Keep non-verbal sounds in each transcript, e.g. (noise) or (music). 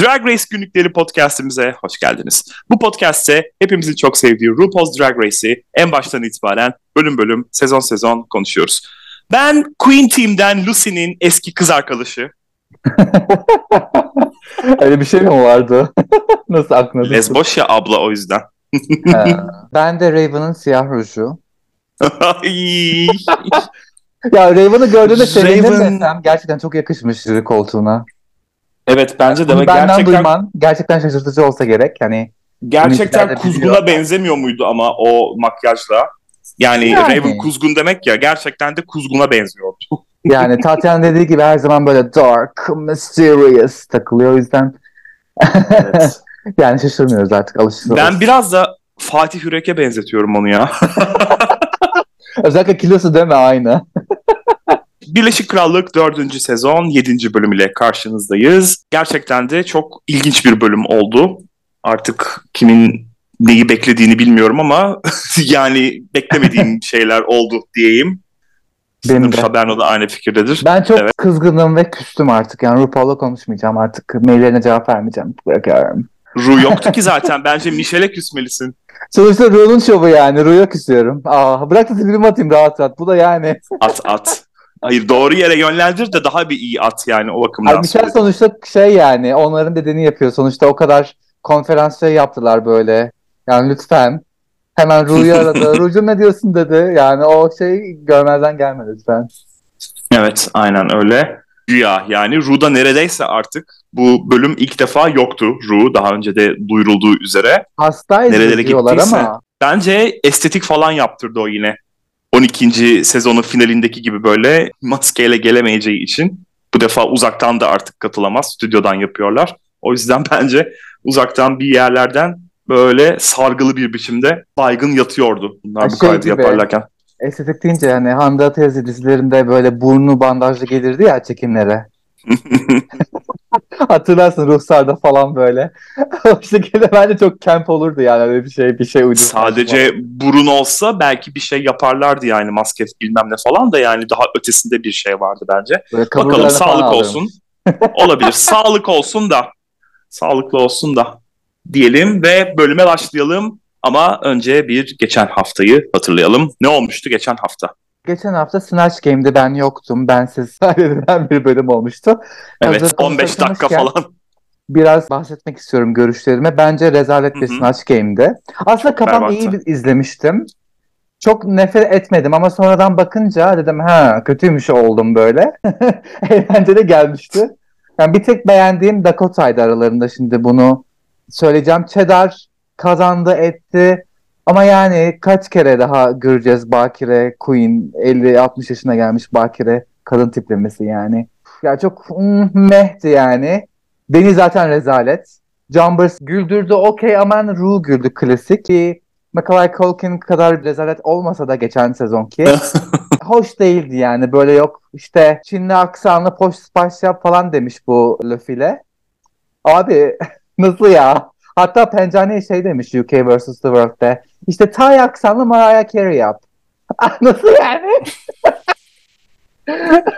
Drag Race günlükleri podcastimize hoş geldiniz. Bu podcast'te hepimizin çok sevdiği RuPaul's Drag Race'i en baştan itibaren bölüm bölüm, sezon sezon konuşuyoruz. Ben Queen Team'den Lucy'nin eski kız arkadaşı. (laughs) Öyle bir şey mi vardı? (laughs) Nasıl aklına düştü? Lesboş ya abla o yüzden. (laughs) Ben de Raven'ın siyah ruju. Ya Raven'ı gördüğümde sevindim Raven- desem gerçekten çok yakışmış koltuğuna. Evet bence de Bunu benden gerçekten, duyman gerçekten şaşırtıcı olsa gerek. Hani gerçekten kuzguna benzemiyor muydu ama o makyajla? Yani, Yani. Raven kuzgun demek ya gerçekten de kuzguna benziyordu. (laughs) yani Tatyana dediği gibi her zaman böyle dark, mysterious takılıyor. O yüzden Evet. (laughs) yani şaşırmıyoruz artık alışırız. ben biraz da Fatih Yürek'e benzetiyorum onu ya. (laughs) Özellikle kilosu deme aynı. Birleşik Krallık 4. sezon 7. bölüm ile karşınızdayız. Gerçekten de çok ilginç bir bölüm oldu. Artık kimin neyi beklediğini bilmiyorum ama (laughs) yani beklemediğim (laughs) şeyler oldu diyeyim. Benim de. Şaberno da aynı fikirdedir. Ben çok Evet. kızgınım ve küstüm artık. Yani RuPaul'la konuşmayacağım artık. Maillerine cevap vermeyeceğim. Bırakıyorum. Ru yoktu ki (laughs) zaten. Bence Michel'e küsmelisin. Sonuçta Ru'nun şovu yani. Ru'ya küsüyorum. Aa, bırak da tweetimi atayım rahat rahat. Bu da yani. At at. Hayır doğru yere yönlendir de daha bir iyi at yani o bakımdan. Ay, Michel söyledim. sonuçta şey yani. Onların dediğini yapıyor. Sonuçta o kadar konferans şey yaptılar böyle. Yani lütfen. Hemen Ru'yu aradı. (laughs) Ru'cum ne diyorsun dedi. Yani o şey görmezden gelme lütfen. Evet aynen öyle. Güya yani Ru'da neredeyse artık bu bölüm ilk defa yoktu Ru daha önce de duyurulduğu üzere. Nerelere diyorlar gittiyse. ama. Bence estetik falan yaptırdı o yine. 12. sezonun finalindeki gibi böyle maskeyle gelemeyeceği için bu defa uzaktan da artık katılamaz. Stüdyodan yapıyorlar. O yüzden (laughs) bence uzaktan bir yerlerden böyle sargılı bir biçimde baygın yatıyordu bunlar bu Şey kaydı gibi. yaparlarken. Estetik deyince yani Hande teyze dizilerinde böyle burnu bandajlı gelirdi ya çekimlere. (laughs) Hatırlarsın Ruhsar'da falan böyle. (laughs) o şekilde bence çok camp olurdu yani öyle bir şey bir şey uydurmak. Sadece burun olsa belki bir şey yaparlardı yani maske bilmem ne falan da yani daha ötesinde bir şey vardı bence. Böyle Bakalım falan sağlık olsun. Olabilir. (laughs) sağlık olsun da. Sağlıklı olsun da diyelim ve bölüme başlayalım. Ama önce bir geçen haftayı hatırlayalım. Ne olmuştu geçen hafta? Geçen hafta Snatch Game'de ben yoktum. Bensiz (laughs) kaydedilen bir bölüm olmuştu. Evet Hazır 15 dakika falan. Biraz bahsetmek istiyorum görüşlerime. Bence rezalet bir. Snatch Game'di. Aslında kafam berbattı. iyi bir izlemiştim. Çok nefret etmedim ama sonradan bakınca dedim ha kötüymüş oldum böyle. (laughs) Eğlenceli gelmişti. Yani bir tek beğendiğim Dakota'ydı aralarında şimdi bunu söyleyeceğim. Cheddar kazandı etti. Ama yani kaç kere daha göreceğiz Bakire Queen 50-60 yaşına gelmiş Bakire kadın tiplemesi yani. Ya çok mm, mehti yani. Beni zaten rezalet. Jumbers güldürdü okey ama Ru güldü klasik. Ki Macaulay Culkin kadar rezalet olmasa da geçen sezonki. (laughs) Hoş değildi yani böyle yok işte Çinli aksanlı poş spaş yap falan demiş bu lafile. Abi (laughs) nasıl ya? Hatta Pencane'ye şey demiş UK vs. The World'de. İşte Thai aksanlı Mariah Carey yap. (laughs) nasıl yani?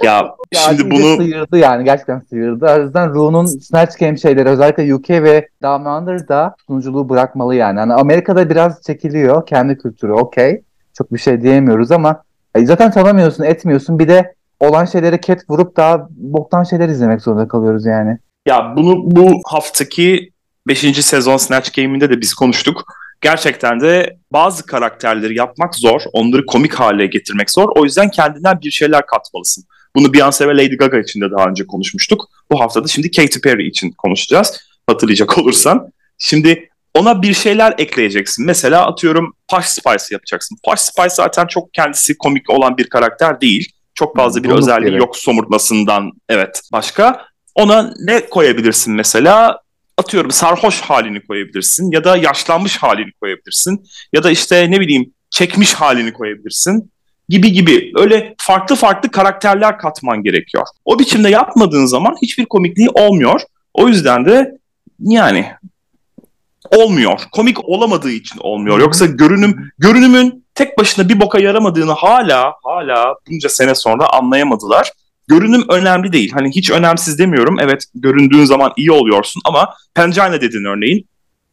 Ya şimdi bunu sıyırdı yani gerçekten sıyırdı. O yüzden Ru'nun Snatch Game şeyleri özellikle UK ve Down Under'da sunuculuğu bırakmalı yani. Hani Amerika'da biraz çekiliyor kendi kültürü okey. Çok bir şey diyemiyoruz ama e, zaten tanımıyorsun etmiyorsun bir de olan şeyleri ket vurup daha boktan şeyler izlemek zorunda kalıyoruz yani. Ya bunu bu haftaki 5. sezon Snatch Game'inde de biz konuştuk. Gerçekten de bazı karakterleri yapmak zor. Onları komik hale getirmek zor. O yüzden kendinden bir şeyler katmalısın. Bunu Beyoncé ve Lady Gaga için de daha önce konuşmuştuk. Bu haftada şimdi Katy Perry için konuşacağız. Hatırlayacak (laughs) olursan. Şimdi ona bir şeyler ekleyeceksin. Mesela atıyorum Posh Spice yapacaksın. Posh Spice zaten çok kendisi komik olan bir karakter değil. Çok fazla bir Donuk özelliği biri. yok somurtmasından. Evet. Başka? Ona ne koyabilirsin mesela? Atıyorum sarhoş halini koyabilirsin ya da yaşlanmış halini koyabilirsin ya da işte ne bileyim çekmiş halini koyabilirsin gibi gibi öyle farklı farklı karakterler katman gerekiyor. O biçimde yapmadığın zaman hiçbir komikliği olmuyor. O yüzden de yani olmuyor. Komik olamadığı için olmuyor. Yoksa görünüm görünümün tek başına bir boka yaramadığını hala hala bunca sene sonra anlayamadılar. Görünüm önemli değil. Hani hiç önemsiz demiyorum. Evet göründüğün zaman iyi oluyorsun ama Pangina dedin örneğin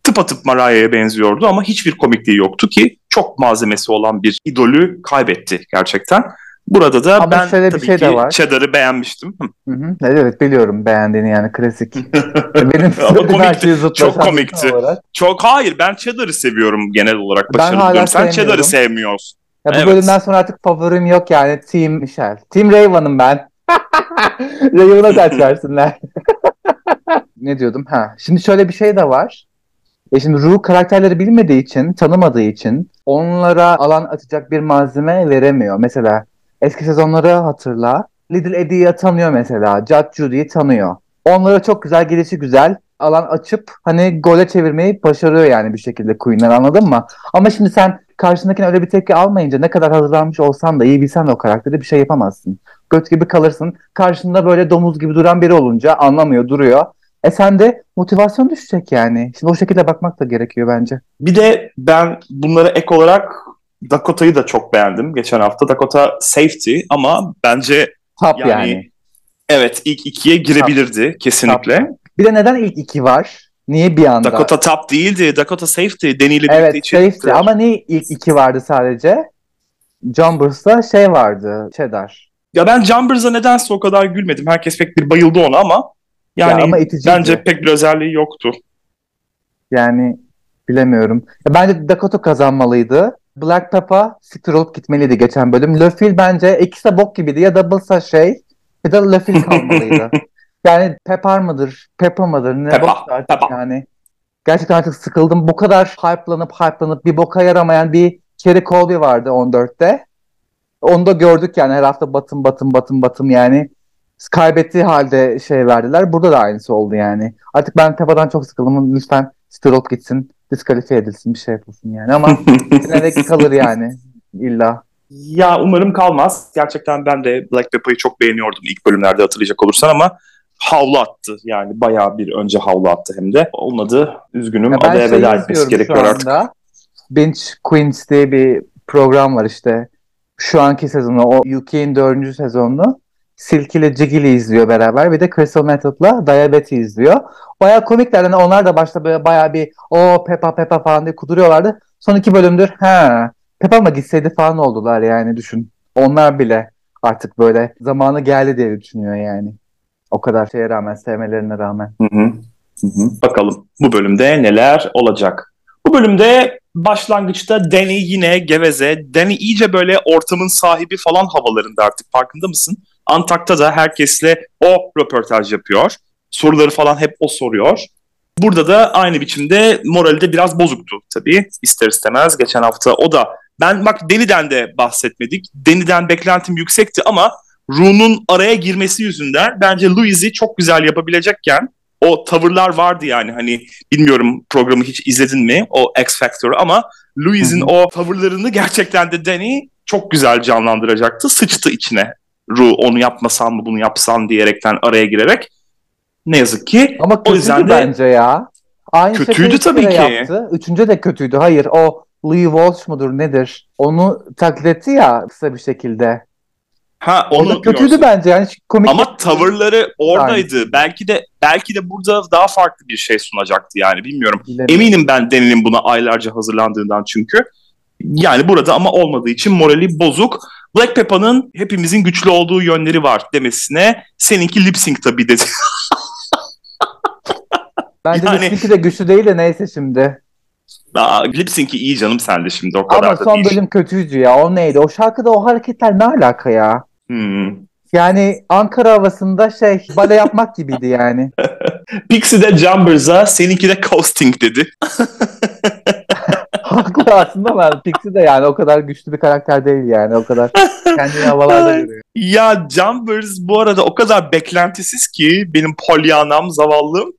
tıpatıp Mariah'ya benziyordu ama hiçbir komikliği yoktu ki çok malzemesi olan bir idolü kaybetti gerçekten. Burada da Ama ben şöyle tabii bir şey ki de var. Cheddar'ı beğenmiştim. Hı hı. Evet biliyorum beğendiğini yani klasik. (laughs) Benim komikti. Çok komikti. Çok hayır ben Cheddar'ı seviyorum genel olarak başarılı Sen Cheddar'ı sevmiyorsun. Ya bu evet. bölümden sonra artık favorim yok yani Team Michelle. Team Raven'ım ben. (laughs) Raven'a kaç versinler. (laughs) ne diyordum? Ha. Şimdi şöyle bir şey de var. E şimdi Ru karakterleri bilmediği için, tanımadığı için onlara alan açacak bir malzeme veremiyor. Mesela eski sezonları hatırla. Little Eddie'yi tanıyor mesela. Judge Judy'yi tanıyor. Onlara çok güzel, gelişi güzel alan açıp hani gole çevirmeyi başarıyor yani bir şekilde Queen'ler anladın mı? Ama şimdi sen karşındakine öyle bir tepki almayınca ne kadar hazırlanmış olsan da iyi bilsen de o karakteri bir şey yapamazsın. Göt gibi kalırsın. Karşında böyle domuz gibi duran biri olunca anlamıyor, duruyor. E sen de motivasyon düşecek yani. Şimdi o şekilde bakmak da gerekiyor bence. Bir de ben bunlara ek olarak Dakota'yı da çok beğendim geçen hafta. Dakota safety ama bence Top yani, yani. Evet ilk ikiye girebilirdi top. kesinlikle. Top. Bir de neden ilk iki var? Niye bir anda? Dakota top değildi. Dakota safety. Danny ile evet, birlikte Evet safety ama niye ilk iki vardı sadece? Jumbers'ta şey vardı. Cheddar. Ya ben Jumbers'a nedense o kadar gülmedim. Herkes pek bir bayıldı ona ama yani ya ama bence pek bir özelliği yoktu. Yani bilemiyorum. Ya bence Dakota kazanmalıydı. Black Pepper siktir olup gitmeliydi geçen bölüm. Löfil bence ikisi de bok gibiydi. Ya Doubles'a şey ya da Löfil kalmalıydı. (laughs) yani Pepper mıdır? Pepper mıdır? Ne bok artık Pepper. yani. Gerçekten artık sıkıldım. Bu kadar hype'lanıp hype'lanıp bir boka yaramayan bir Kerry Colby vardı 14'te. Onu da gördük yani her hafta batım batım batım batım yani kaybettiği halde şey verdiler. Burada da aynısı oldu yani. Artık ben Tepa'dan çok sıkıldım. Lütfen Stroll gitsin. Diskalifiye edilsin. Bir şey yapılsın yani. Ama (laughs) yine kalır yani. İlla. Ya umarım kalmaz. Gerçekten ben de Black Peppa'yı çok beğeniyordum ilk bölümlerde hatırlayacak olursan ama havlu attı. Yani bayağı bir önce havlu attı hem de. Olmadı. Üzgünüm. Adaya veda etmesi gerekiyor artık. Binge Queens diye bir program var işte. Şu anki sezonu, o UK'in dördüncü sezonunu. Silk ile Jiggy'li izliyor beraber. Bir de Crystal Method'la Diabetes izliyor. Baya komikler. Yani onlar da başta böyle baya bir o Peppa Peppa falan diye kuduruyorlardı. Son iki bölümdür ha Peppa mı gitseydi falan oldular yani düşün. Onlar bile artık böyle zamanı geldi diye düşünüyor yani. O kadar şeye rağmen, sevmelerine rağmen. Hı hı. Hı hı. Bakalım bu bölümde neler olacak. Bu bölümde başlangıçta Danny yine geveze. Danny iyice böyle ortamın sahibi falan havalarında artık farkında mısın? Antak'ta da herkesle o röportaj yapıyor. Soruları falan hep o soruyor. Burada da aynı biçimde morali de biraz bozuktu tabii ister istemez. Geçen hafta o da ben bak Deni'den de bahsetmedik. Deni'den beklentim yüksekti ama Rune'un araya girmesi yüzünden bence Louis'i çok güzel yapabilecekken o tavırlar vardı yani hani bilmiyorum programı hiç izledin mi o X Factor'ı ama Louis'in o tavırlarını gerçekten de Danny çok güzel canlandıracaktı. Sıçtı içine Ru onu yapmasam mı bunu yapsam diyerekten araya girerek ne yazık ki Ama o yüzden de bence ya. Aynı kötüydü tabii ki. Yaptı. Üçüncü de kötüydü. Hayır o Lee Walsh mudur nedir? Onu taklit etti ya kısa bir şekilde. Ha onu Orada kötüydü diyorsun. bence yani komik. Ama tavırları oradaydı. Yani. Belki de belki de burada daha farklı bir şey sunacaktı yani bilmiyorum. Bilemiyorum. Eminim ben Deni'nin buna aylarca hazırlandığından çünkü. Yani burada ama olmadığı için morali bozuk. Black Peppa'nın hepimizin güçlü olduğu yönleri var demesine seninki lip sync tabii dedi. (laughs) Bence yani, lip sync'i de güçlü değil de neyse şimdi. Aa, lip sync'i iyi canım sende şimdi o kadar Ama da son değil. bölüm kötüydü ya o neydi? O şarkıda o hareketler ne alaka ya? Hmm. Yani Ankara havasında şey bale yapmak gibiydi yani. (laughs) Pixie de Jumbers'a seninki de coasting dedi. (laughs) Haklı aslında ben Pixie de yani o kadar güçlü bir karakter değil yani o kadar kendini havalarda (laughs) görüyor. Ya Jumbers bu arada o kadar beklentisiz ki benim polyanam zavallım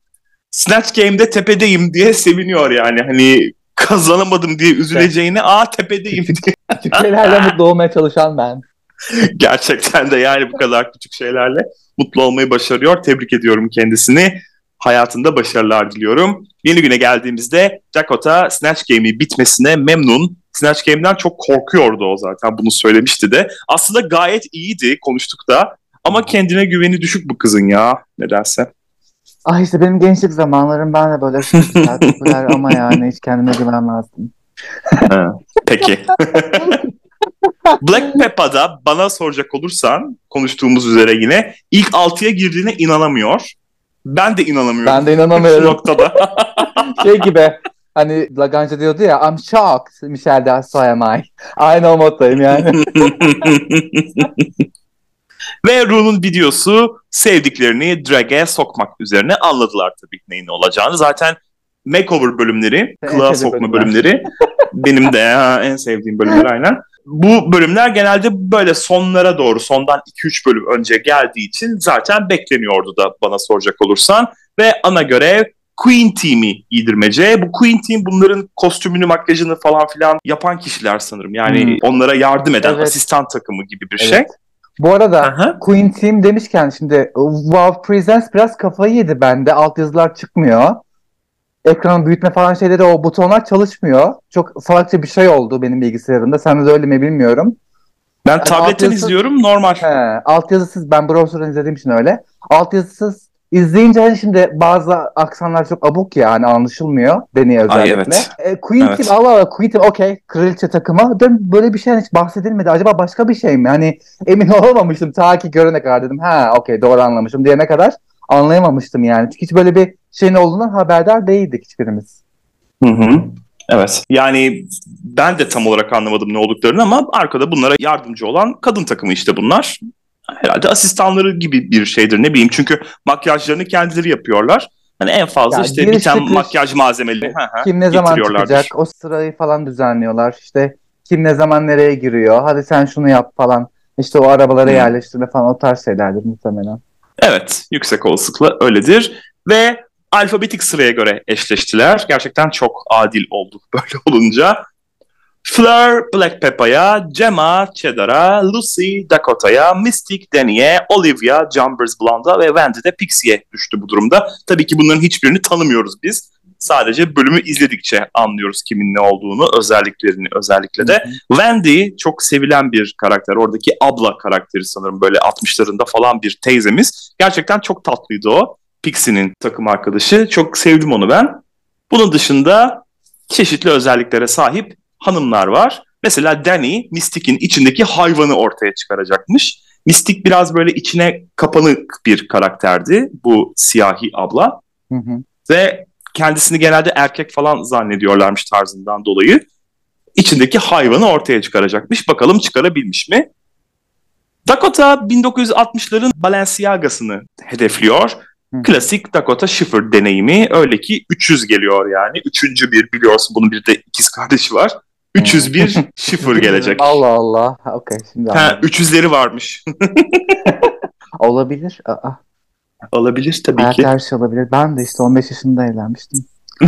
Snatch Game'de tepedeyim diye seviniyor yani hani kazanamadım diye üzüleceğine aa tepedeyim diye. Küçük şeylerle mutlu olmaya çalışan ben. (laughs) Gerçekten de yani bu kadar küçük şeylerle mutlu olmayı başarıyor. Tebrik ediyorum kendisini. Hayatında başarılar diliyorum. Yeni güne geldiğimizde Dakota Snatch Game'i bitmesine memnun. Snatch Game'den çok korkuyordu o zaten bunu söylemişti de. Aslında gayet iyiydi konuştuk da. Ama kendine güveni düşük bu kızın ya nedense. Ah işte benim gençlik zamanlarım ben de böyle (laughs) güzel, ama yani hiç kendime güvenmezdim. Peki. (laughs) Black Peppa'da bana soracak olursan konuştuğumuz üzere yine ilk 6'ya girdiğine inanamıyor. Ben de inanamıyorum. Ben de inanamıyorum. Şu noktada. (laughs) şey gibi hani Lagrange diyordu ya I'm shocked Michel de so am I. Aynı o moddayım yani. (laughs) Ve Rune'un videosu sevdiklerini drag'e sokmak üzerine anladılar tabii neyin olacağını. Zaten makeover bölümleri, kılığa sokma bölümler. bölümleri (laughs) benim de ya, en sevdiğim bölümler aynen. Bu bölümler genelde böyle sonlara doğru, sondan 2-3 bölüm önce geldiği için zaten bekleniyordu da bana soracak olursan. Ve ana görev Queen Team'i giydirmece. Bu Queen Team bunların kostümünü, makyajını falan filan yapan kişiler sanırım. Yani hmm. onlara yardım eden evet. asistan takımı gibi bir evet. şey. Bu arada Aha. Queen Team demişken şimdi WoW Presents biraz kafayı yedi bende. Alt yazılar çıkmıyor. Ekran büyütme falan şeyleri o butonlar çalışmıyor. Çok salakça bir şey oldu benim bilgisayarımda. Sen de öyle mi bilmiyorum. Ben yani tabletten yazısız, izliyorum normal. He, alt yazısız ben browser'dan izlediğim için öyle. Alt yazısız İzleyince hani şimdi bazı aksanlar çok abuk ya hani anlaşılmıyor deniye özellikle. Ay, evet. E, Queen evet. Team Allah Allah Queen Team okey kraliçe takımı. Dön böyle bir şey hiç bahsedilmedi. Acaba başka bir şey mi? Hani emin (laughs) olamamıştım ta ki görene kadar dedim. Ha okey doğru anlamışım diyene kadar anlayamamıştım yani. Çünkü hiç böyle bir şeyin olduğundan haberdar değildik hiçbirimiz. Hı hı. Evet. Yani ben de tam olarak anlamadım ne olduklarını ama arkada bunlara yardımcı olan kadın takımı işte bunlar herhalde asistanları gibi bir şeydir ne bileyim çünkü makyajlarını kendileri yapıyorlar. Hani en fazla yani işte biten çıkış, makyaj malzemeleri kim ne zaman çıkacak o sırayı falan düzenliyorlar. İşte kim ne zaman nereye giriyor hadi sen şunu yap falan. İşte o arabalara hmm. yerleştirme falan o tarz şeylerdir muhtemelen. Evet yüksek olasılıkla öyledir ve alfabetik sıraya göre eşleştiler. Gerçekten çok adil oldu (laughs) böyle olunca. Fleur Black Peppa'ya, Gemma Cheddar'a, Lucy Dakota'ya, Mystic Danny'e, Olivia Jumbers Blonde'a ve Wendy de Pixie'ye düştü bu durumda. Tabii ki bunların hiçbirini tanımıyoruz biz. Sadece bölümü izledikçe anlıyoruz kimin ne olduğunu, özelliklerini özellikle de. Wendy çok sevilen bir karakter. Oradaki abla karakteri sanırım böyle 60'larında falan bir teyzemiz. Gerçekten çok tatlıydı o. Pixie'nin takım arkadaşı. Çok sevdim onu ben. Bunun dışında çeşitli özelliklere sahip hanımlar var. Mesela Danny Mystic'in içindeki hayvanı ortaya çıkaracakmış. Mystic biraz böyle içine kapanık bir karakterdi bu siyahi abla. Hı hı. Ve kendisini genelde erkek falan zannediyorlarmış tarzından dolayı. İçindeki hayvanı ortaya çıkaracakmış. Bakalım çıkarabilmiş mi? Dakota 1960'ların Balenciaga'sını hedefliyor. Hı. Klasik Dakota Schiffer deneyimi. Öyle ki 300 geliyor yani. Üçüncü bir biliyorsun bunun bir de ikiz kardeşi var. 301 şifır (laughs) gelecek. Allah Allah. Okey şimdi Ha, 300'leri varmış. (laughs) olabilir. Aa. Olabilir tabii Hayat ki. her şey olabilir. Ben de işte 15 yaşında evlenmiştim. (laughs)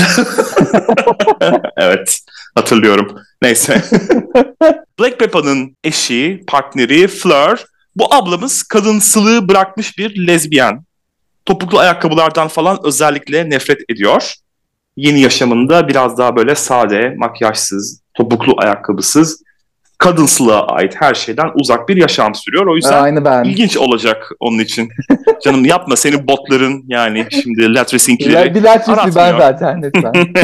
evet. Hatırlıyorum. Neyse. (laughs) Black Peppa'nın eşi, partneri Fleur. Bu ablamız kadınsılığı bırakmış bir lezbiyen. Topuklu ayakkabılardan falan özellikle nefret ediyor. Yeni yaşamında biraz daha böyle sade, makyajsız, topuklu ayakkabısız, kadınsılığa ait her şeyden uzak bir yaşam sürüyor. O yüzden Aynı ben. ilginç olacak onun için. (laughs) Canım yapma senin botların yani şimdi latresinkleri Bir latresi ben zaten lütfen. (laughs)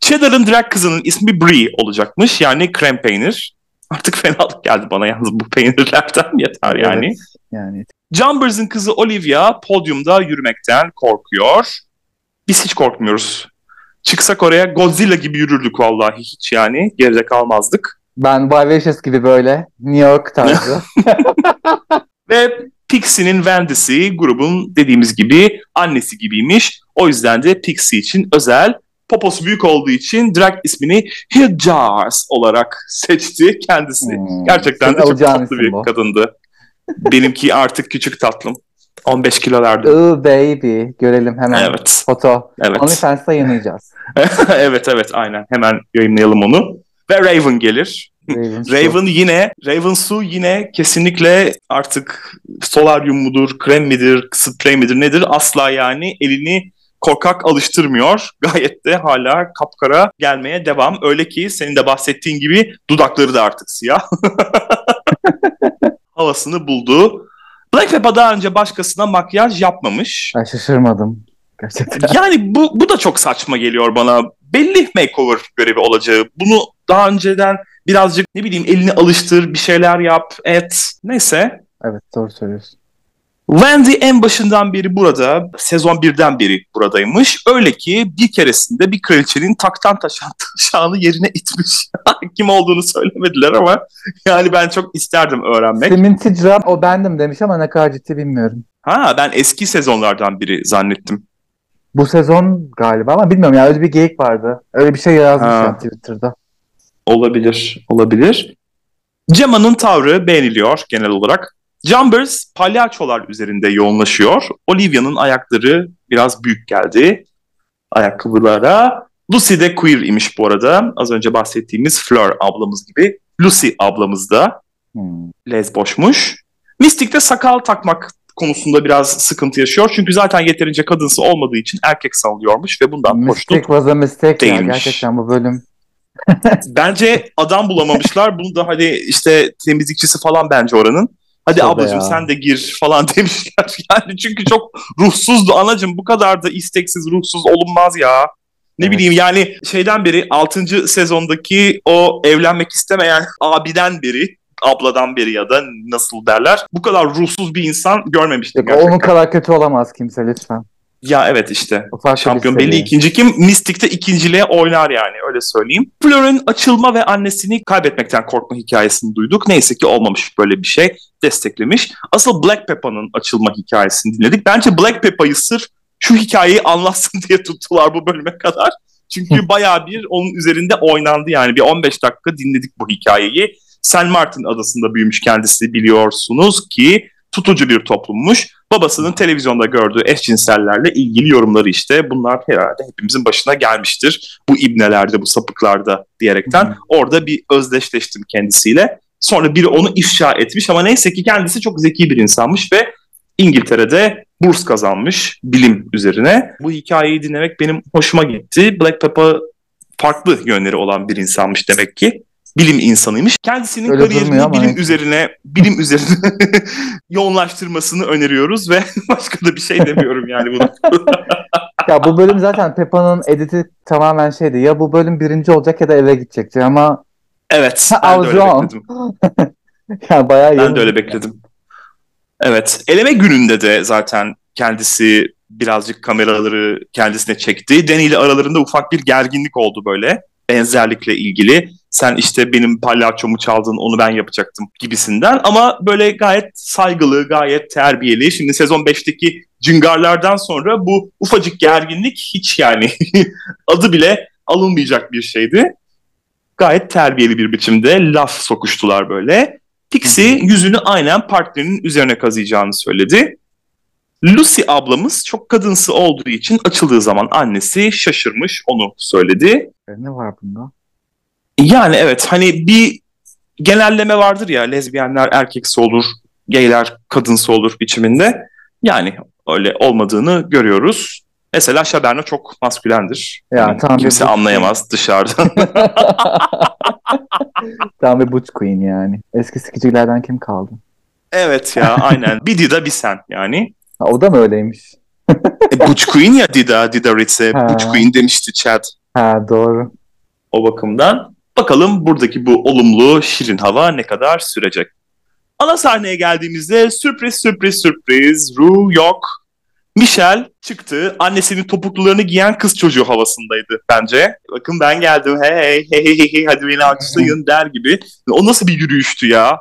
Cheddar'ın drag kızının ismi Brie olacakmış. Yani krem peynir. Artık fenalık geldi bana yalnız bu peynirlerden (laughs) yeter yani. Evet, yani. Jumbers'ın kızı Olivia podyumda yürümekten korkuyor. Biz hiç korkmuyoruz çıksak oraya Godzilla gibi yürürdük vallahi hiç yani. Geride kalmazdık. Ben Vivacious gibi böyle New York tarzı. (laughs) (laughs) Ve Pixie'nin Wendy'si grubun dediğimiz gibi annesi gibiymiş. O yüzden de Pixie için özel poposu büyük olduğu için drag ismini Hijaz olarak (laughs) seçti kendisi. Hmm, Gerçekten de çok tatlı bir bu. kadındı. Benimki artık küçük tatlım. 15 kilolarda. Ooh baby. Görelim hemen. Evet. Foto. Evet. OnlyFans'ta yayınlayacağız. (laughs) evet evet aynen. Hemen yayınlayalım onu. Ve Raven gelir. Raven, (laughs) Raven yine Raven Su yine kesinlikle artık solaryum mudur, krem midir, sprey midir nedir asla yani elini korkak alıştırmıyor. (laughs) Gayet de hala kapkara gelmeye devam. Öyle ki senin de bahsettiğin gibi dudakları da artık siyah. havasını buldu. Black Peppa daha önce başkasına makyaj yapmamış. Ben şaşırmadım. Gerçekten. Yani bu, bu da çok saçma geliyor bana. Belli makeover görevi olacağı. Bunu daha önceden birazcık ne bileyim elini alıştır, bir şeyler yap, et. Neyse. Evet doğru söylüyorsun. Wendy en başından beri burada, sezon birden beri buradaymış. Öyle ki bir keresinde bir kraliçenin taktan taşan (laughs) taşağını yerine itmiş. (laughs) Kim olduğunu söylemediler ama yani ben çok isterdim öğrenmek. Simin Ticran o bendim demiş ama ne kadar ciddi bilmiyorum. Ha ben eski sezonlardan biri zannettim. Bu sezon galiba ama bilmiyorum ya öyle bir geyik vardı. Öyle bir şey yazmış Ha. Twitter'da. Olabilir, olabilir. Cemma'nın tavrı beğeniliyor genel olarak. Jumbers palyaçolar üzerinde yoğunlaşıyor. Olivia'nın ayakları biraz büyük geldi ayakkabılara. Lucy de queer imiş bu arada. Az önce bahsettiğimiz Fleur ablamız gibi. Lucy ablamız da Hmm. lezboşmuş. Mystic de sakal takmak konusunda biraz sıkıntı yaşıyor. Çünkü zaten yeterince kadınsı olmadığı için erkek sallıyormuş ve bundan Mistake hoşnut was a mistake ya. değilmiş. Gerçekten bu bölüm. Bence adam bulamamışlar. Bunu da hani işte temizlikçisi falan bence oranın. Hadi Tabii ablacığım ya. sen de gir falan (laughs) demişler. Yani çünkü çok ruhsuzdu anacığım. Bu kadar da isteksiz, ruhsuz olunmaz ya. Ne Evet. bileyim yani şeyden beri 6. sezondaki o evlenmek istemeyen abiden beri abladan beri ya da nasıl derler. Bu kadar ruhsuz bir insan görmemiştim. Yok, gerçekten. onun kadar kötü olamaz kimse lütfen. Ya evet işte. O Şampiyon belli ikinci kim? Mystic'te ikinciliğe oynar yani öyle söyleyeyim. Fleur'ün açılma ve annesini kaybetmekten korkma hikayesini duyduk. Neyse ki olmamış böyle bir şey desteklemiş. Asıl Black Peppa'nın açılma hikayesini dinledik. Bence Black Peppa'yı sırf şu hikayeyi anlatsın (laughs) diye tuttular bu bölüme kadar. Çünkü bayağı bir onun üzerinde oynandı yani bir 15 dakika dinledik bu hikayeyi. San Martin adasında büyümüş kendisi biliyorsunuz ki tutucu bir toplummuş. Babasının televizyonda gördüğü eşcinsellerle ilgili yorumları işte bunlar herhalde hepimizin başına gelmiştir. Bu ibnelerde, bu sapıklarda diyerekten Hı. orada bir özdeşleştim kendisiyle. Sonra biri onu ifşa etmiş ama neyse ki kendisi çok zeki bir insanmış ve İngiltere'de burs kazanmış bilim üzerine. Bu hikayeyi dinlemek benim hoşuma gitti. Black Peppa farklı yönleri olan bir insanmış demek ki. Bilim insanıymış. Kendisinin Öyle kariyerini bilim neyse. üzerine bilim üzerine (laughs) yoğunlaştırmasını öneriyoruz ve (laughs) başka da bir şey demiyorum yani buna. (laughs) Ya bu bölüm zaten Peppa'nın editi tamamen şeydi. Ya bu bölüm birinci olacak ya da eve gidecekti ama Evet, ben de öyle bekledim. ya bayağı Ben de öyle bekledim. Evet. Eleme gününde de zaten kendisi birazcık kameraları kendisine çekti. Danny ile aralarında ufak bir gerginlik oldu böyle. Benzerlikle ilgili. Sen işte benim palyaçomu çaldın onu ben yapacaktım gibisinden. Ama böyle gayet saygılı, gayet terbiyeli. Şimdi sezon 5'teki cıngarlardan sonra bu ufacık gerginlik hiç yani (laughs) adı bile alınmayacak bir şeydi. Gayet terbiyeli bir biçimde laf sokuştular böyle. Pixie yüzünü aynen partnerinin üzerine kazıyacağını söyledi. Lucy ablamız çok kadınsı olduğu için açıldığı zaman annesi şaşırmış onu söyledi. E, Ne var bunda? Yani evet hani bir genelleme vardır ya lezbiyenler erkeksi olur, gayler kadınsı olur biçiminde. Yani öyle olmadığını görüyoruz. Mesela Şaberna çok maskülendir. Ya, Yani tam bir kimse bu- anlayamaz dışarıdan. (laughs) (laughs) Tam bir Butch Queen yani. Eski sikicilerden kim kaldı? evet ya (laughs) aynen. Bir Dida bir sen yani. Ha, o da mı öyleymiş? E, Butch Queen ya Dida, Dida Ritz'e. Butch Queen demişti Chad Ha doğru. o bakımdan. Bakalım buradaki bu olumlu şirin hava ne kadar sürecek. Ana sahneye geldiğimizde sürpriz sürpriz sürpriz Ru yok. Michelle çıktı. Annesinin topuklularını giyen kız çocuğu havasındaydı bence. Bakın ben geldim. Hey hey hey hey, hadi beni alkışlayın (laughs) der gibi. O nasıl bir yürüyüştü ya?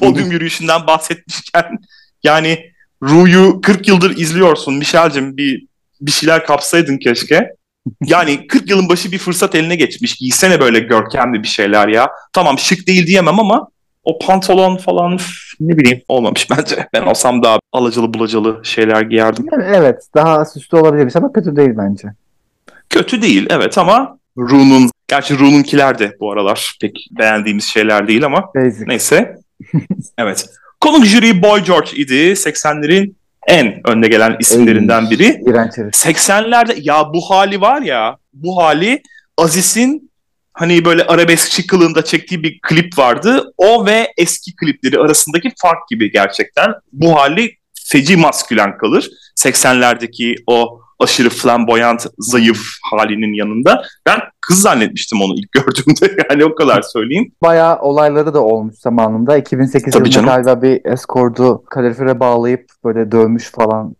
Podyum (laughs) yürüyüşünden bahsetmişken. Yani Ru'yu 40 yıldır izliyorsun. Michelle'cim bir bir şeyler kapsaydın keşke. Yani 40 yılın başı bir fırsat eline geçmiş. Giysene böyle görkemli bir şeyler ya. Tamam şık değil diyemem ama o pantolon falan ne bileyim olmamış bence. (laughs) Ben olsam daha alacalı bulacalı şeyler giyerdim. Yani evet daha süslü olabilirmiş ama kötü değil bence. Kötü değil evet ama Ru'nun, gerçi Ru'nunkiler de bu aralar pek beğendiğimiz şeyler değil ama Basic. neyse. evet. Konuk jüri Boy George idi. 80'lerin en önde gelen isimlerinden biri. İğrenç herif. 80'lerde ya bu hali var ya bu hali Aziz'in hani böyle arabeskçi kılığında çektiği bir klip vardı. O ve eski klipleri arasındaki fark gibi gerçekten. Bu hali feci maskülen kalır. 80'lerdeki o aşırı flamboyant, zayıf halinin yanında. Ben kız zannetmiştim onu ilk (laughs) gördüğümde. Yani o kadar söyleyeyim. Bayağı olayları da olmuş zamanında. 2008 Tabii yılında galiba bir eskordu kalorifere bağlayıp böyle dövmüş falan.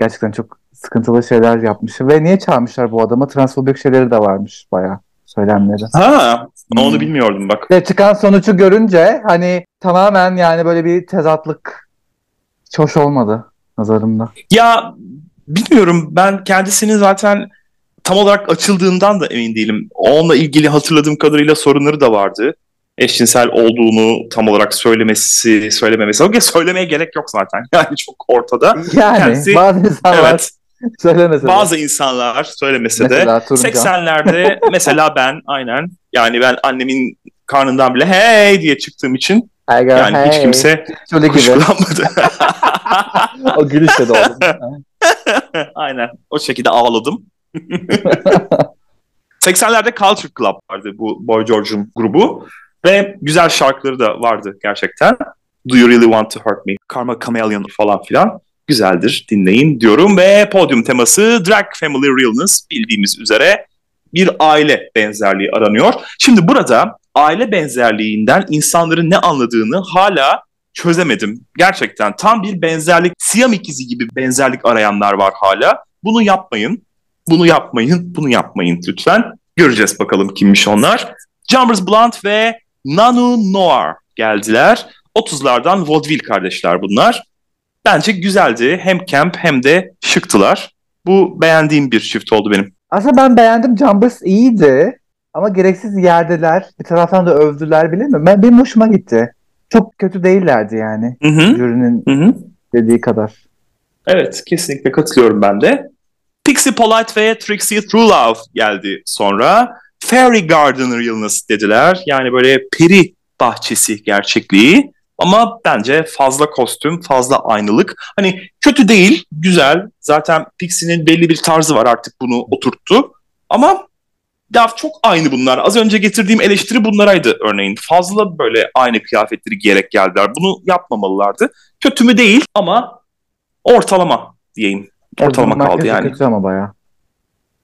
Gerçekten çok sıkıntılı şeyler yapmış. Ve niye çağırmışlar bu adamı? Transfobik şeyleri de varmış bayağı söylemleri. Ha, onu Hmm. bilmiyordum bak. Ve çıkan sonucu görünce hani tamamen yani böyle bir tezatlık hoş olmadı nazarımda. Ya bilmiyorum ben kendisinin zaten tam olarak açıldığından da emin değilim. Onunla ilgili hatırladığım kadarıyla sorunları da vardı. Eşcinsel olduğunu tam olarak söylemesi, söylememesi. Okey söylemeye gerek yok zaten. (laughs) Yani çok ortada. Yani Kendisi- bazı insanlar Evet. söylemese de. Bazı insanlar söylemese de Mesela Turuncan. 80'lerde (laughs) mesela ben aynen yani ben annemin karnından bile hey diye çıktığım için yani hiç hey. kimse Şöyle kuşkulanmadı. (laughs) o gülüşle de oldu. (laughs) Aynen. O şekilde ağladım. (laughs) 80'lerde Culture Club vardı bu Boy George'un grubu. Ve güzel şarkıları da vardı gerçekten. Do You Really Want To Hurt Me? Karma Chameleon falan filan. Güzeldir dinleyin diyorum. Ve podyum teması Drag Family Realness bildiğimiz üzere bir aile benzerliği aranıyor. Şimdi burada aile benzerliğinden insanların ne anladığını hala çözemedim. Gerçekten tam bir benzerlik, Siyam ikizi gibi benzerlik arayanlar var hala. Bunu yapmayın, bunu yapmayın, bunu yapmayın lütfen. Göreceğiz bakalım kimmiş onlar. Jumbers Blunt ve Nanu Noir geldiler. 30'lardan vaudeville kardeşler bunlar. Bence güzeldi. Hem camp hem de şıktılar. Bu beğendiğim bir çift oldu benim. Aslında ben beğendim. Jumbers iyiydi. Ama gereksiz yerdeler. Bir taraftan da övdüler bile mi? Ben, benim hoşuma gitti. Çok kötü değillerdi yani. Hı hı. Jürinin Hı hı. dediği kadar. Evet kesinlikle katılıyorum ben de. Pixie Polite ve Trixie True Love geldi sonra. Fairy Gardener Illness dediler. Yani böyle peri bahçesi gerçekliği. Ama bence fazla kostüm, fazla aynılık. Hani kötü değil, güzel. Zaten Pixie'nin belli bir tarzı var artık bunu oturttu. Ama ya çok aynı bunlar. Az önce getirdiğim eleştiri bunlaraydı örneğin. Fazla böyle aynı kıyafetleri giyerek geldiler. Bunu yapmamalılardı. Kötü mü değil ama ortalama diyeyim. Ortalama Bunun kaldı yani. Kötü ama bayağı.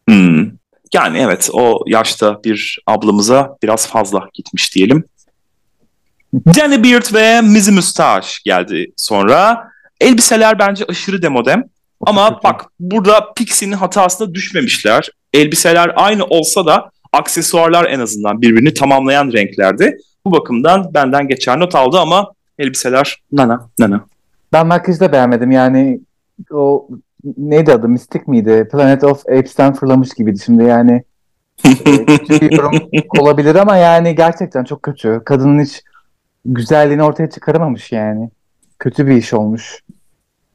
Hmm. Yani evet o yaşta bir ablamıza biraz fazla gitmiş diyelim. Danny Beard ve Mizzy Mustache geldi sonra. Elbiseler bence aşırı demodem. Ama bak burada Pixie'nin hatasına düşmemişler. Elbiseler aynı olsa da aksesuarlar en azından birbirini tamamlayan renklerde. Bu bakımdan benden geçer not aldı ama elbiseler nana nana. Ben makyajı beğenmedim. Yani o neydi adı? Mistik miydi? Planet of Apes'ten fırlamış gibiydi şimdi yani. e, (laughs) kötü bir yorum olabilir ama yani gerçekten çok kötü. Kadının hiç güzelliğini ortaya çıkaramamış yani. Kötü bir iş olmuş.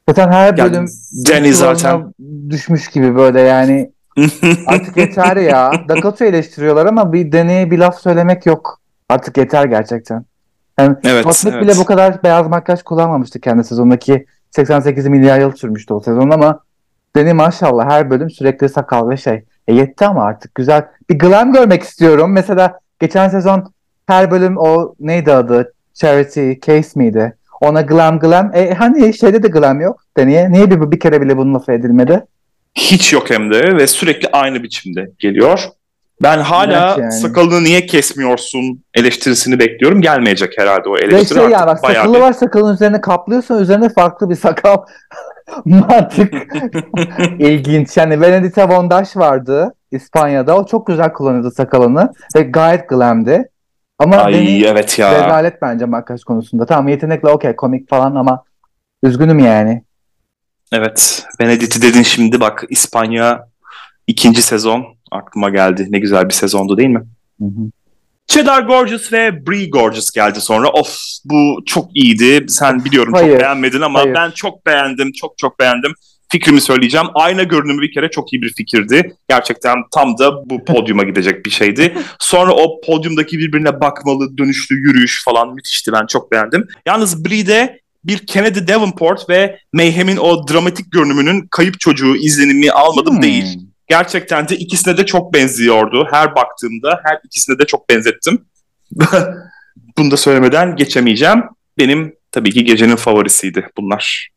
Zaten her Yani bölüm Danny sıralarına zaten düşmüş gibi böyle yani. Artık yeter ya. Dakota eleştiriyorlar ama bir deneye bir laf söylemek yok. Artık yeter gerçekten. Yani Evet, Smith evet. bile bu kadar beyaz makyaj kullanmamıştı kendi sezondaki 88 milyar yıl sürmüştü o sezon ama Deni maşallah her bölüm sürekli sakal ve şey. E yetti ama artık güzel. Bir glam görmek istiyorum. Mesela geçen sezon her bölüm o neydi adı? Charity Case miydi? Ona glam glam. E hani şeyde de glam yok. Deniye. Niye bir, bir kere bile bunun lafı edilmedi? Hiç yok hem de ve sürekli aynı biçimde geliyor. Ben hala Evet yani. sakalını niye kesmiyorsun eleştirisini bekliyorum. Gelmeyecek herhalde o Ve eleştiri. şey ya artık bak bayağı sakalı bir- var sakalın üzerine kaplıyorsun üzerine farklı bir sakal (laughs) mantık (laughs) ilginç. Yani Benedita Vondaş vardı İspanya'da. O çok güzel kullanıyordu sakalını ve gayet glamdi. Ama Ay beni evet ya. rezalet bence makyaj konusunda. Tamam yetenekli okey komik falan ama üzgünüm yani. Evet. Benedict'i dedin şimdi bak İspanya ikinci sezon aklıma geldi. Ne güzel bir sezondu değil mi? Cheddar Gorgeous ve Brie Gorgeous geldi sonra. Of bu çok iyiydi. Sen biliyorum Hayır, çok beğenmedin ama hayır. ben çok beğendim. Çok çok beğendim. Fikrimi söyleyeceğim. Ayna görünümü bir kere çok iyi bir fikirdi. Gerçekten tam da bu podyuma gidecek bir şeydi. Sonra o podyumdaki birbirine bakmalı, dönüşlü yürüyüş falan müthişti. Ben çok beğendim. Yalnız Brie'de bir Kennedy Davenport ve Mayhem'in o dramatik görünümünün kayıp çocuğu izlenimi almadım Hmm. değil. Gerçekten de ikisine de çok benziyordu. Her baktığımda her ikisine de çok benzettim. (laughs) Bunu da söylemeden geçemeyeceğim. Benim tabii ki gecenin favorisiydi bunlar.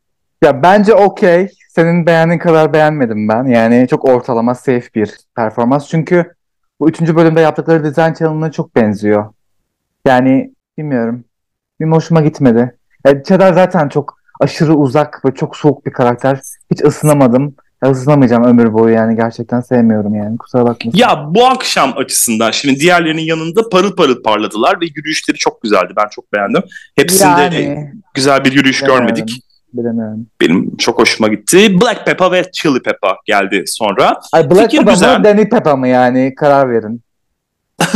Ya bence okey. Senin beğendiğin kadar beğenmedim ben. Yani çok ortalama safe bir performans. Çünkü bu üçüncü bölümde yaptıkları design challenge'ına çok benziyor. Yani bilmiyorum. Bir hoşuma gitmedi. Yani Cheddar zaten çok aşırı uzak ve çok soğuk bir karakter. Hiç ısınamadım. Ya ısınamayacağım ömür boyu yani. Gerçekten sevmiyorum yani. Kusura bakma. Ya bu akşam açısından şimdi diğerlerinin yanında parıl parıl parladılar ve yürüyüşleri çok güzeldi. Ben çok beğendim. Hepsinde yani, güzel bir yürüyüş bilemiyorum, görmedik. Bilemiyorum. Benim çok hoşuma gitti. Black Pepper ve Chili Pepper geldi sonra. Ay Black Fikir Pepper güzel. mı Danny Pepper mı yani? Karar verin. (laughs)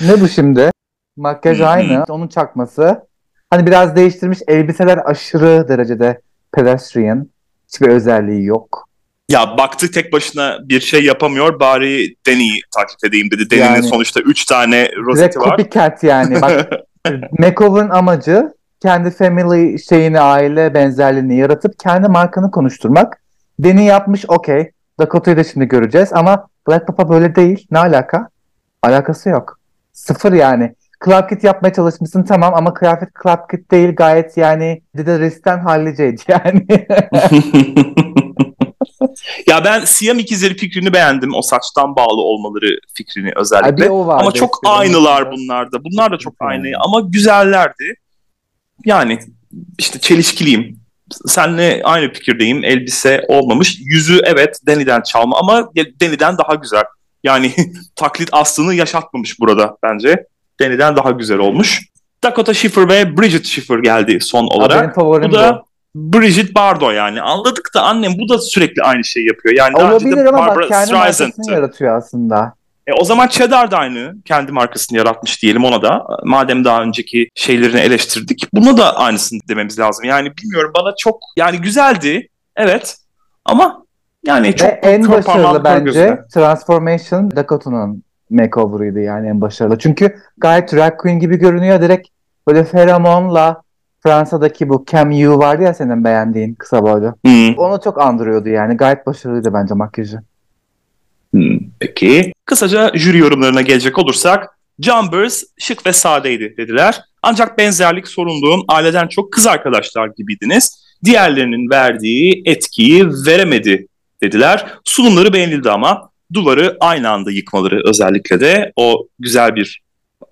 ne bu şimdi? Makyaj aynı. Onun çakması. Hani biraz değiştirmiş. Elbiseler aşırı derecede pedestrian. Hiçbir özelliği yok. Ya baktı tek başına bir şey yapamıyor bari Danny'i taklit edeyim dedi. Danny'nin yani, sonuçta 3 tane rozeti var. copycat yani. Bak (laughs) makeover'ın amacı kendi family şeyini, aile benzerliğini yaratıp kendi markanı konuşturmak. Danny yapmış okey. Dakota'yı da şimdi göreceğiz ama Black Papa böyle değil. Ne alaka? Alakası yok. Sıfır yani. Clark Kent yapmaya çalışmışsın tamam ama kıyafet Clark Kent değil gayet yani Dida Rist'ten halliceydi yani. (laughs) ya ben Siyam ikizleri fikrini beğendim. O saçtan bağlı olmaları fikrini özellikle. Ama çok aynılar bunlar da. Bunlar da çok aynı ama güzellerdi. Yani işte çelişkiliyim. Senle aynı fikirdeyim. Elbise olmamış. Yüzü evet Deni'den çalma ama Deni'den daha güzel. Yani (laughs) taklit aslını yaşatmamış burada bence. Deni'den daha güzel olmuş. Dakota Schiffer ve Bridget Schiffer geldi son olarak. Benim favorim bu da Bridget Bardo yani. Anladık da annem bu da sürekli aynı şeyi yapıyor. Yani Olabilir ama Barbara bak kendi markasını yaratıyor aslında. E, o zaman Cheddar da aynı. Kendi markasını yaratmış diyelim ona da. Madem daha önceki şeylerini eleştirdik. Buna da aynısını dememiz lazım. Yani bilmiyorum bana çok yani güzeldi. Evet. Ama yani çok Ve en başarılı bence gözüne. Transformation Dakota'nın makeover'ıydı yani en başarılı. Çünkü gayet drag queen gibi görünüyor. Direkt böyle feromonla Fransa'daki bu Cam Yu vardı ya senin beğendiğin kısa boylu. Hmm. Onu çok andırıyordu yani. Gayet başarılıydı bence makyajı. Hmm, peki. Kısaca jüri yorumlarına gelecek olursak Jumbers şık ve sadeydi dediler. Ancak benzerlik sorunluğun aileden çok kız arkadaşlar gibiydiniz. Diğerlerinin verdiği etkiyi veremedi dediler. Sunumları beğenildi ama duvarı aynı anda yıkmaları özellikle de o güzel bir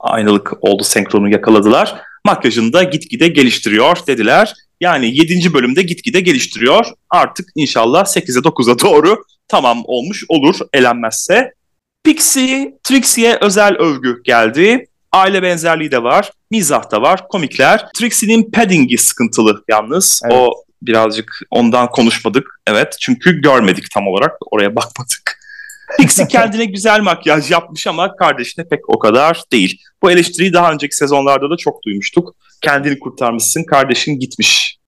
aynalık oldu senkronu yakaladılar. Makyajını da gitgide geliştiriyor dediler. Yani 7. bölümde gitgide geliştiriyor. Artık inşallah 8'e 9'a doğru tamam olmuş olur elenmezse. Pixie, Trixie'ye özel övgü geldi. Aile benzerliği de var, mizah da var, komikler. Trixie'nin padding'i sıkıntılı yalnız. Evet. O birazcık ondan konuşmadık. Evet çünkü görmedik tam olarak oraya bakmadık. Pixie kendine güzel makyaj yapmış ama kardeşine pek o kadar değil. Bu eleştiriyi daha önceki sezonlarda da çok duymuştuk. Kendini kurtarmışsın, kardeşin gitmiş.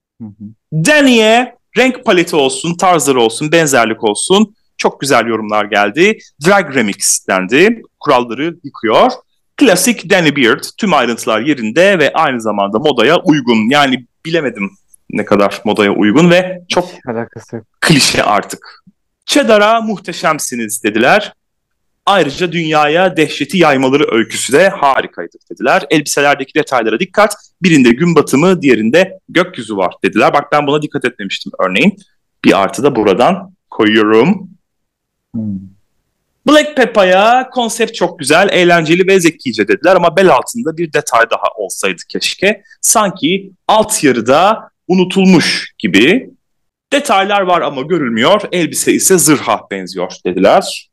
Danny'e renk paleti olsun, tarzları olsun, benzerlik olsun çok güzel yorumlar geldi. Drag Remix dendi. Kuralları yıkıyor. Klasik Danny Beard. Tüm ayrıntılar yerinde ve aynı zamanda modaya uygun. Yani bilemedim ne kadar modaya uygun ve çok alakası klişe artık. Cheddar'a muhteşemsiniz dediler. Ayrıca dünyaya dehşeti yaymaları öyküsü de harikaydı dediler. Elbiselerdeki detaylara dikkat. Birinde gün batımı, diğerinde gökyüzü var dediler. Bak ben buna dikkat etmemiştim örneğin. Bir artı da buradan koyuyorum. Black Pepa'ya konsept çok güzel, eğlenceli ve zekice dediler ama bel altında bir detay daha olsaydı keşke. Sanki alt yarıda unutulmuş gibi. Detaylar var ama görülmüyor. Elbise ise zırha benziyor dediler.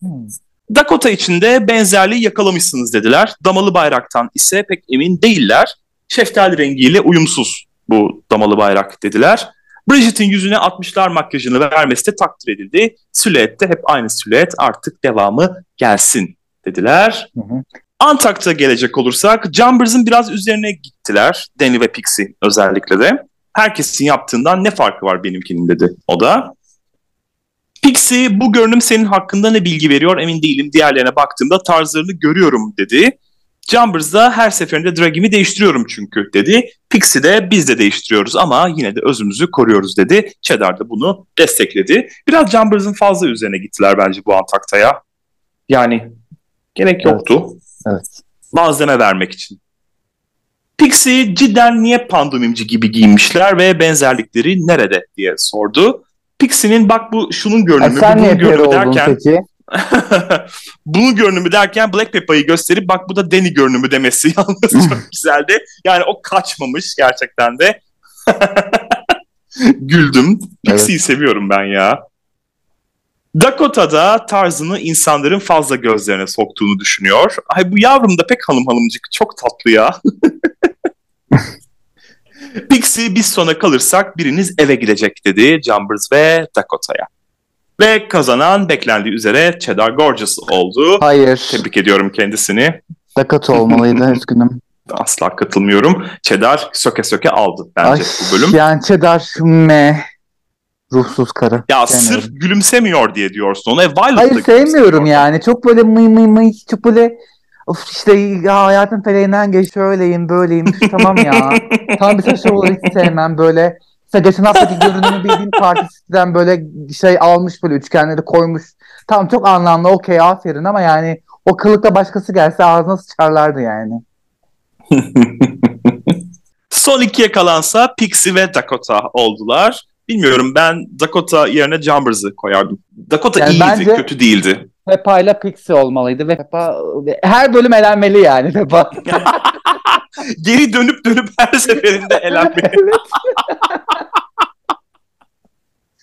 Hmm. Dakota içinde benzerliği yakalamışsınız dediler. Damalı bayraktan ise pek emin değiller. Şeftali rengiyle uyumsuz bu damalı bayrak dediler. Bridget'in yüzüne 60'lar makyajını vermesi de takdir edildi. Silüette hep aynı silüet artık devamı gelsin dediler. Hı hı. Antak'ta gelecek olursak Jumbers'ın biraz üzerine gittiler. Danny ve Pixie özellikle de herkesin yaptığından ne farkı var benimkinin dedi o da. Pixie bu görünüm senin hakkında ne bilgi veriyor emin değilim. Diğerlerine baktığımda tarzlarını görüyorum dedi. Jumbers da her seferinde dragimi değiştiriyorum çünkü dedi. Pixie de biz de değiştiriyoruz ama yine de özümüzü koruyoruz dedi. Cheddar da bunu destekledi. Biraz Jumbers'ın fazla üzerine gittiler bence bu Antakta'ya. Yani gerek yoktu. Evet. evet. Malzeme vermek için. Pixie cidden niye pandomimci gibi giyinmişler ve benzerlikleri nerede diye sordu. Pixie'nin bak bu şunun görünümü, e bunun görünümü derken peki? (laughs) bunun görünümü derken Black Peppa'yı gösterip bak bu da Danny görünümü demesi (laughs) yalnız çok (laughs) güzeldi. Yani o kaçmamış gerçekten de. Güldüm. Pixie'yi evet. seviyorum ben ya. Dakota'da tarzını insanların fazla gözlerine soktuğunu düşünüyor. Ay bu yavrum da pek hanım hanımcık çok tatlı ya. (laughs) Pixie biz sona kalırsak biriniz eve gidecek dedi Jumbers ve Dakota'ya. Ve kazanan beklendiği üzere Cheddar Gorgeous oldu. Hayır. Tebrik ediyorum kendisini. Dakota olmalıydı (laughs) üzgünüm. Asla katılmıyorum. Cheddar söke söke aldı bence Ay, bu bölüm. Yani Cheddar me ruhsuz karı. Ya sırf gülümsemiyor diye diyorsun ona. E, Hayır sevmiyorum yani. Çok böyle mıy mıy mıy çok böyle Of işte ya hayatın feleğinden geç şöyleyim böyleyim tamam ya. (laughs) Tam bir saçma olur hiç sevmem böyle. İşte geçen haftaki görünümü bildiğim partisinden böyle şey almış böyle üçgenleri koymuş. Tamam çok anlamlı okey aferin ama yani o kılıkta başkası gelse ağzına sıçarlardı yani. (laughs) Son ikiye kalansa Pixie ve Dakota oldular. Bilmiyorum ben Dakota yerine Jumbers'ı koyardım. Dakota yani iyiydi, bence, kötü değildi. Peppa ile Pixie olmalıydı ve Peppa her bölüm elenmeli yani Peppa. (laughs) Geri dönüp dönüp her seferinde elenmeli. (laughs)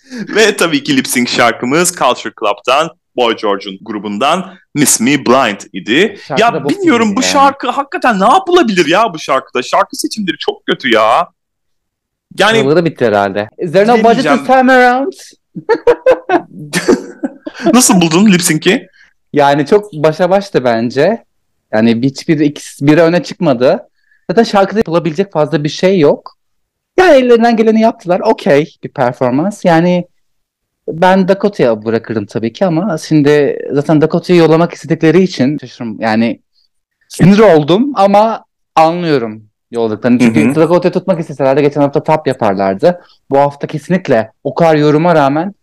(laughs) ve tabii ki lip sync şarkımız Culture Club'dan Boy George'un grubundan Miss Me Blind idi. Şarkı ya bilmiyorum bu yani. şarkı hakikaten ne yapılabilir ya bu şarkıda? Şarkı seçimleri çok kötü ya. Yani Yılları bitti herhalde. Is there no budget to time around? (laughs) Nasıl buldun lip? Yani çok başa baştı bence. Yani hiçbir ikisi biri öne çıkmadı. Zaten şarkıda yapılabilecek fazla bir şey yok. Yani ellerinden geleni yaptılar. Okey bir performans. Yani ben Dakota'ya bırakırım tabii ki ama şimdi zaten Dakota'yı yollamak istedikleri için şaşırım. Yani sinir oldum ama anlıyorum yolladıklarını. Çünkü Dakota'yı tutmak isteselerdi geçen hafta tap yaparlardı. Bu hafta kesinlikle o kadar yoruma rağmen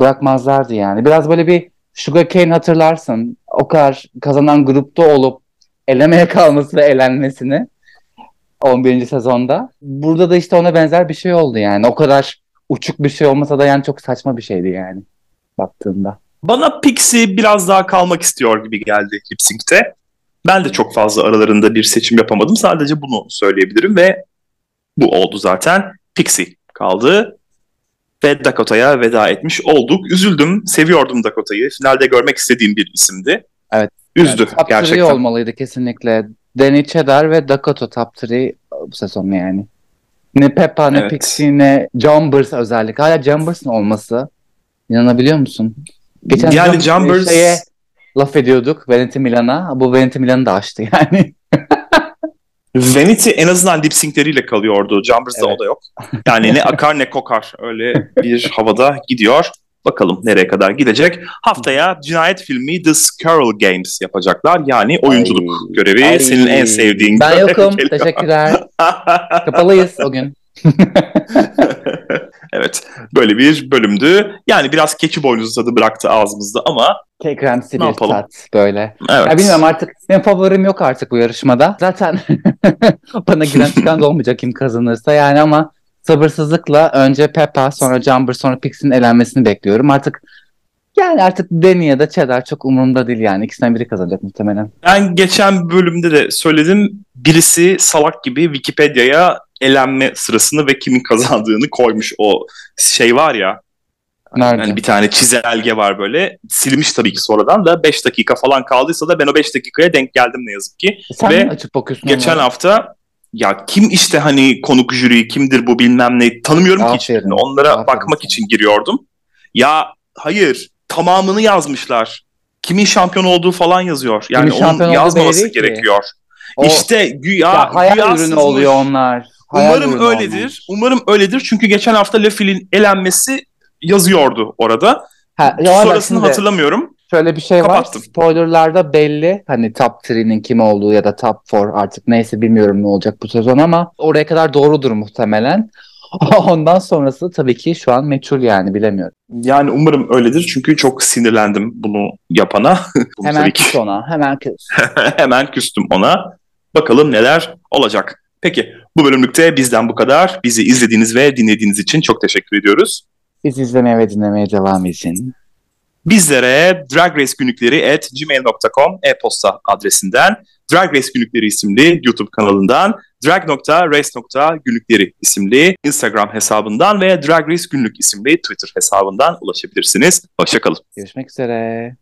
bırakmazlardı yani. Biraz böyle bir Sugar Cane hatırlarsın. O kadar kazanan grupta olup elemeye kalması ve elenmesini 11. sezonda. Burada da işte ona benzer bir şey oldu yani. O kadar uçuk bir şey olmasa da yani çok saçma bir şeydi yani baktığında. Bana Pixie biraz daha kalmak istiyor gibi geldi Lip Sync'te. Ben de çok fazla aralarında bir seçim yapamadım. Sadece bunu söyleyebilirim ve bu oldu zaten. Pixie kaldı ve Dakota'ya veda etmiş olduk. Üzüldüm, seviyordum Dakota'yı. Finalde görmek istediğim bir isimdi. Evet. Üzdü evet, top gerçekten. Top olmalıydı kesinlikle. Danny Cheddar ve Dakota top 3 bu sezon yani. Ne Peppa ne evet. Pixie ne Jumbers özellikle. Hala Jumbers'ın olması. İnanabiliyor musun? Geçen yani Jumbers... Şeye laf ediyorduk Vanity Milan'a. Bu Vanity Milan'ı da açtı yani. (laughs) Vanity en azından lip sync'leriyle kalıyordu. Jumbers'da evet. o da yok. Yani ne akar ne kokar. Öyle bir havada gidiyor. Bakalım nereye kadar gidecek. Haftaya cinayet filmi The Squirrel Games yapacaklar. Yani oyunculuk ay, görevi. Ay. Senin en sevdiğin Ben yokum. Teşekkürler. (laughs) Kapalıyız o gün. (laughs) (laughs) evet. Böyle bir bölümdü. Yani biraz keçi boynuzu tadı bıraktı ağzımızda ama Kekremsi bir yapalım? tat böyle. Evet. Ya bilmiyorum artık benim favorim yok artık bu yarışmada. Zaten (laughs) bana giren çıkan da olmayacak kim kazanırsa yani ama sabırsızlıkla önce Peppa sonra Jumper sonra Pixie'nin elenmesini bekliyorum. Artık yani artık Danny ya da Cheddar çok umurumda değil yani. İkisinden biri kazanacak muhtemelen. Ben geçen bölümde de söyledim. Birisi salak gibi Wikipedia'ya elenme sırasını ve kimin kazandığını koymuş. O şey var ya Nerede? Yani bir tane çizelge var böyle. Silmiş tabii ki sonradan da 5 dakika falan kaldıysa da ben o 5 dakikaya denk geldim ne yazık ki. E sen Ve açıp bakıyorsun geçen onları? hafta ya kim işte hani konuk jüri kimdir bu bilmem ne tanımıyorum Aferin. ki hiçbirini. Onlara Aferin. bakmak için giriyordum. Ya hayır tamamını yazmışlar. Kimin şampiyon olduğu falan yazıyor. Yani Kimin onun yazmaması gerekiyor. O, işte güya, ya, hayal güya ürünü oluyor onlar. Umarım öyledir. Olmuş. Umarım öyledir. Çünkü geçen hafta Lefil'in elenmesi yazıyordu orada. Ha, Sonrasını şimdi, hatırlamıyorum. Şöyle bir şey Kapattım. var. Spoilerlarda belli. Hani top 3'nin kim olduğu ya da top 4 artık neyse bilmiyorum ne olacak bu sezon ama oraya kadar doğrudur muhtemelen. (laughs) Ondan sonrası tabii ki şu an meçhul yani bilemiyorum. Yani umarım öyledir çünkü çok sinirlendim bunu yapana. (laughs) Bunu hemen küs ona. Hemen küs. (laughs) Hemen küstüm ona. Bakalım neler olacak. Peki bu bölümlükte bizden bu kadar. Bizi izlediğiniz ve dinlediğiniz için çok teşekkür ediyoruz. Biz izlemeye ve dinlemeye devam edin. Bizlere Drag Race günlükleri at gmail.com e-posta adresinden, Drag Race günlükleri isimli YouTube kanalından, drag.race.günlükleri isimli Instagram hesabından ve Drag Race günlük isimli Twitter hesabından ulaşabilirsiniz. Hoşçakalın. Görüşmek üzere.